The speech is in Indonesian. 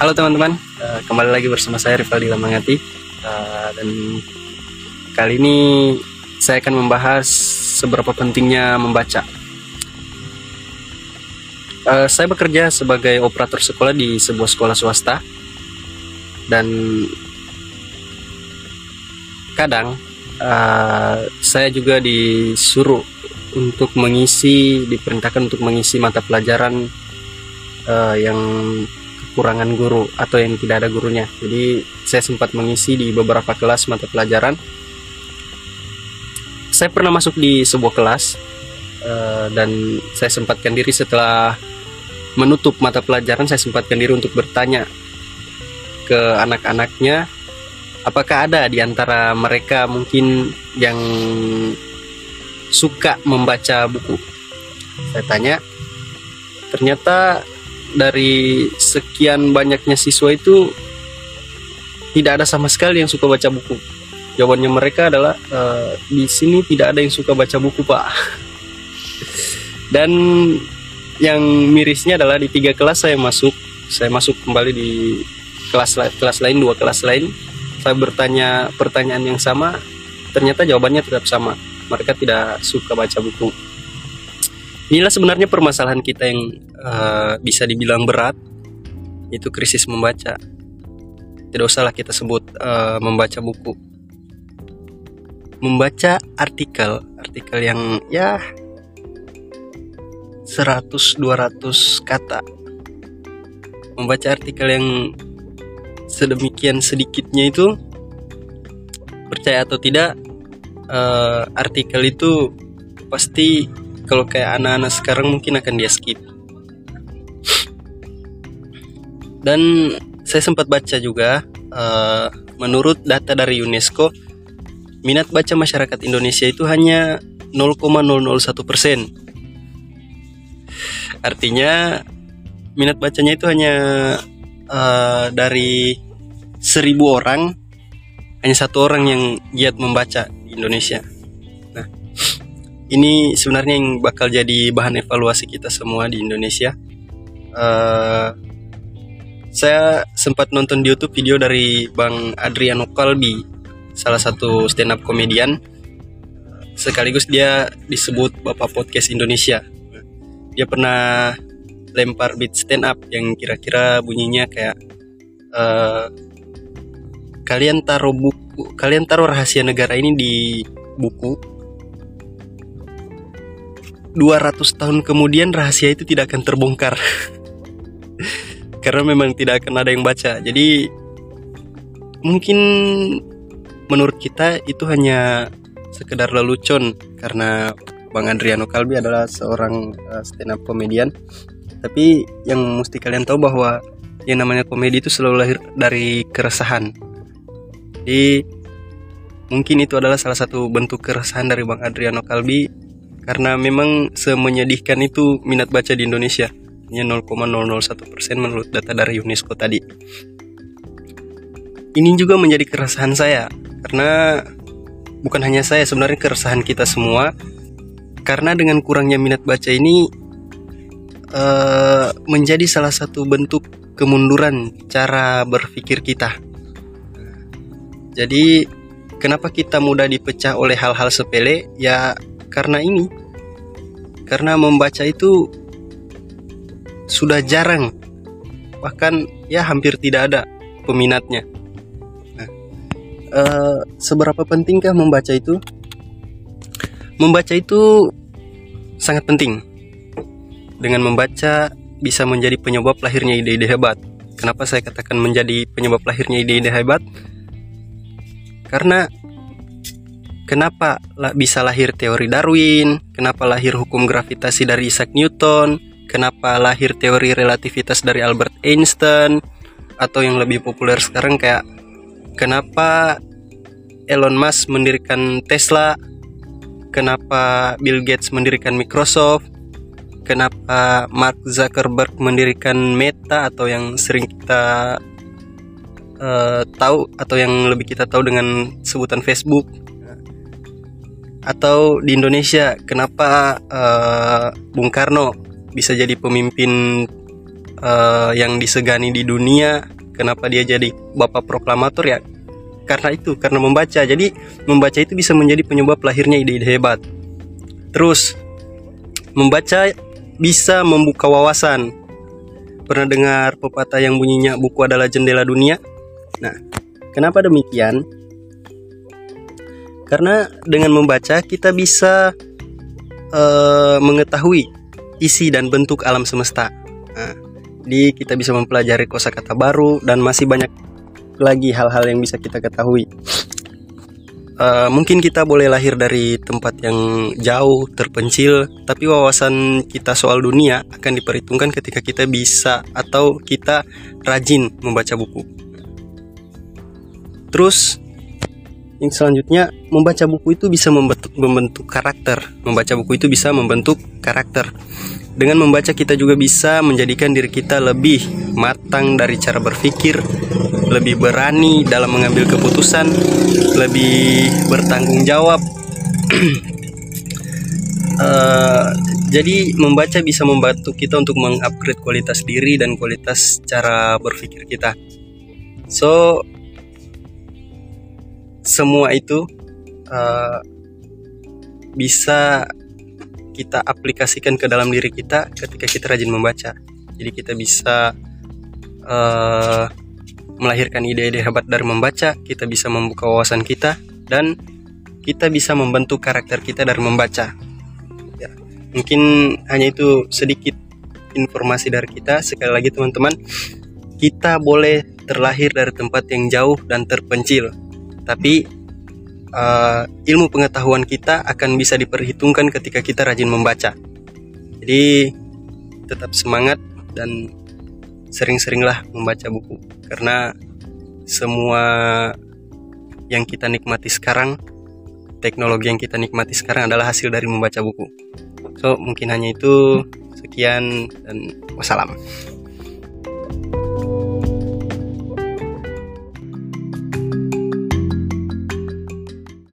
Halo teman-teman, uh, kembali lagi bersama saya Rivaldi Lamangati. Uh, dan kali ini saya akan membahas seberapa pentingnya membaca. Uh, saya bekerja sebagai operator sekolah di sebuah sekolah swasta. Dan kadang saya juga disuruh untuk mengisi diperintahkan untuk mengisi mata pelajaran yang kekurangan guru atau yang tidak ada gurunya jadi saya sempat mengisi di beberapa kelas mata pelajaran saya pernah masuk di sebuah kelas uh, dan saya sempatkan diri setelah menutup mata pelajaran saya sempatkan diri untuk bertanya ke anak-anaknya apakah ada di antara mereka mungkin yang suka membaca buku? Saya tanya, ternyata dari sekian banyaknya siswa itu tidak ada sama sekali yang suka baca buku. Jawabannya mereka adalah e, di sini tidak ada yang suka baca buku, Pak. Dan yang mirisnya adalah di tiga kelas saya masuk, saya masuk kembali di kelas kelas lain dua kelas lain. Saya bertanya pertanyaan yang sama, ternyata jawabannya tetap sama mereka tidak suka baca buku inilah sebenarnya permasalahan kita yang uh, bisa dibilang berat. Itu krisis membaca. Tidak usahlah kita sebut uh, membaca buku. Membaca artikel. Artikel yang ya 100-200 kata. Membaca artikel yang sedemikian sedikitnya itu percaya atau tidak uh, artikel itu pasti kalau kayak anak-anak sekarang mungkin akan dia skip dan saya sempat baca juga uh, menurut data dari UNESCO minat baca masyarakat Indonesia itu hanya 0,001 persen artinya minat bacanya itu hanya uh, dari seribu orang hanya satu orang yang giat membaca Indonesia. Ini sebenarnya yang bakal jadi bahan evaluasi kita semua di Indonesia. Uh, saya sempat nonton di YouTube video dari Bang Adriano Kalbi, salah satu stand up komedian. Sekaligus dia disebut Bapak Podcast Indonesia. Dia pernah lempar beat stand up yang kira-kira bunyinya kayak uh, kalian taruh buku kalian taruh rahasia negara ini di buku 200 tahun kemudian rahasia itu tidak akan terbongkar. Karena memang tidak akan ada yang baca. Jadi mungkin menurut kita itu hanya sekedar lelucon. Karena Bang Adriano Kalbi adalah seorang uh, stand up komedian. Tapi yang mesti kalian tahu bahwa yang namanya komedi itu selalu lahir dari keresahan. Jadi mungkin itu adalah salah satu bentuk keresahan dari Bang Adriano Kalbi karena memang semenyedihkan itu minat baca di Indonesia hanya 0,001 persen menurut data dari UNESCO tadi. Ini juga menjadi keresahan saya karena bukan hanya saya sebenarnya keresahan kita semua karena dengan kurangnya minat baca ini uh, menjadi salah satu bentuk kemunduran cara berpikir kita jadi kenapa kita mudah dipecah oleh hal-hal sepele? Ya karena ini. Karena membaca itu sudah jarang. Bahkan ya hampir tidak ada peminatnya. Nah, uh, seberapa pentingkah membaca itu? Membaca itu sangat penting. Dengan membaca bisa menjadi penyebab lahirnya ide-ide hebat. Kenapa saya katakan menjadi penyebab lahirnya ide-ide hebat? Karena kenapa bisa lahir teori Darwin, kenapa lahir hukum gravitasi dari Isaac Newton, kenapa lahir teori relativitas dari Albert Einstein, atau yang lebih populer sekarang kayak kenapa Elon Musk mendirikan Tesla, kenapa Bill Gates mendirikan Microsoft, kenapa Mark Zuckerberg mendirikan Meta? Atau yang sering kita uh, tahu atau yang lebih kita tahu dengan sebutan Facebook atau di Indonesia kenapa uh, Bung Karno bisa jadi pemimpin uh, yang disegani di dunia? Kenapa dia jadi bapak proklamator ya? Karena itu karena membaca. Jadi membaca itu bisa menjadi penyebab lahirnya ide-ide hebat. Terus membaca bisa membuka wawasan. Pernah dengar pepatah yang bunyinya buku adalah jendela dunia nah kenapa demikian karena dengan membaca kita bisa uh, mengetahui isi dan bentuk alam semesta. Nah, jadi kita bisa mempelajari kosakata baru dan masih banyak lagi hal-hal yang bisa kita ketahui. Uh, mungkin kita boleh lahir dari tempat yang jauh, terpencil, tapi wawasan kita soal dunia akan diperhitungkan ketika kita bisa atau kita rajin membaca buku. Terus yang selanjutnya membaca buku itu bisa membentuk, membentuk karakter. Membaca buku itu bisa membentuk karakter. Dengan membaca kita juga bisa menjadikan diri kita lebih matang dari cara berpikir lebih berani dalam mengambil keputusan lebih bertanggung jawab. Uh, jadi membaca bisa membantu kita untuk mengupgrade kualitas diri dan kualitas cara berpikir kita. So semua itu uh, bisa kita aplikasikan ke dalam diri kita ketika kita rajin membaca. Jadi kita bisa uh, melahirkan ide-ide hebat dari membaca, kita bisa membuka wawasan kita dan kita bisa membentuk karakter kita dari membaca. Ya, mungkin hanya itu sedikit informasi dari kita. Sekali lagi teman-teman, kita boleh terlahir dari tempat yang jauh dan terpencil tapi uh, ilmu pengetahuan kita akan bisa diperhitungkan ketika kita rajin membaca. Jadi tetap semangat dan sering-seringlah membaca buku karena semua yang kita nikmati sekarang, teknologi yang kita nikmati sekarang adalah hasil dari membaca buku. So, mungkin hanya itu. Sekian dan wassalam.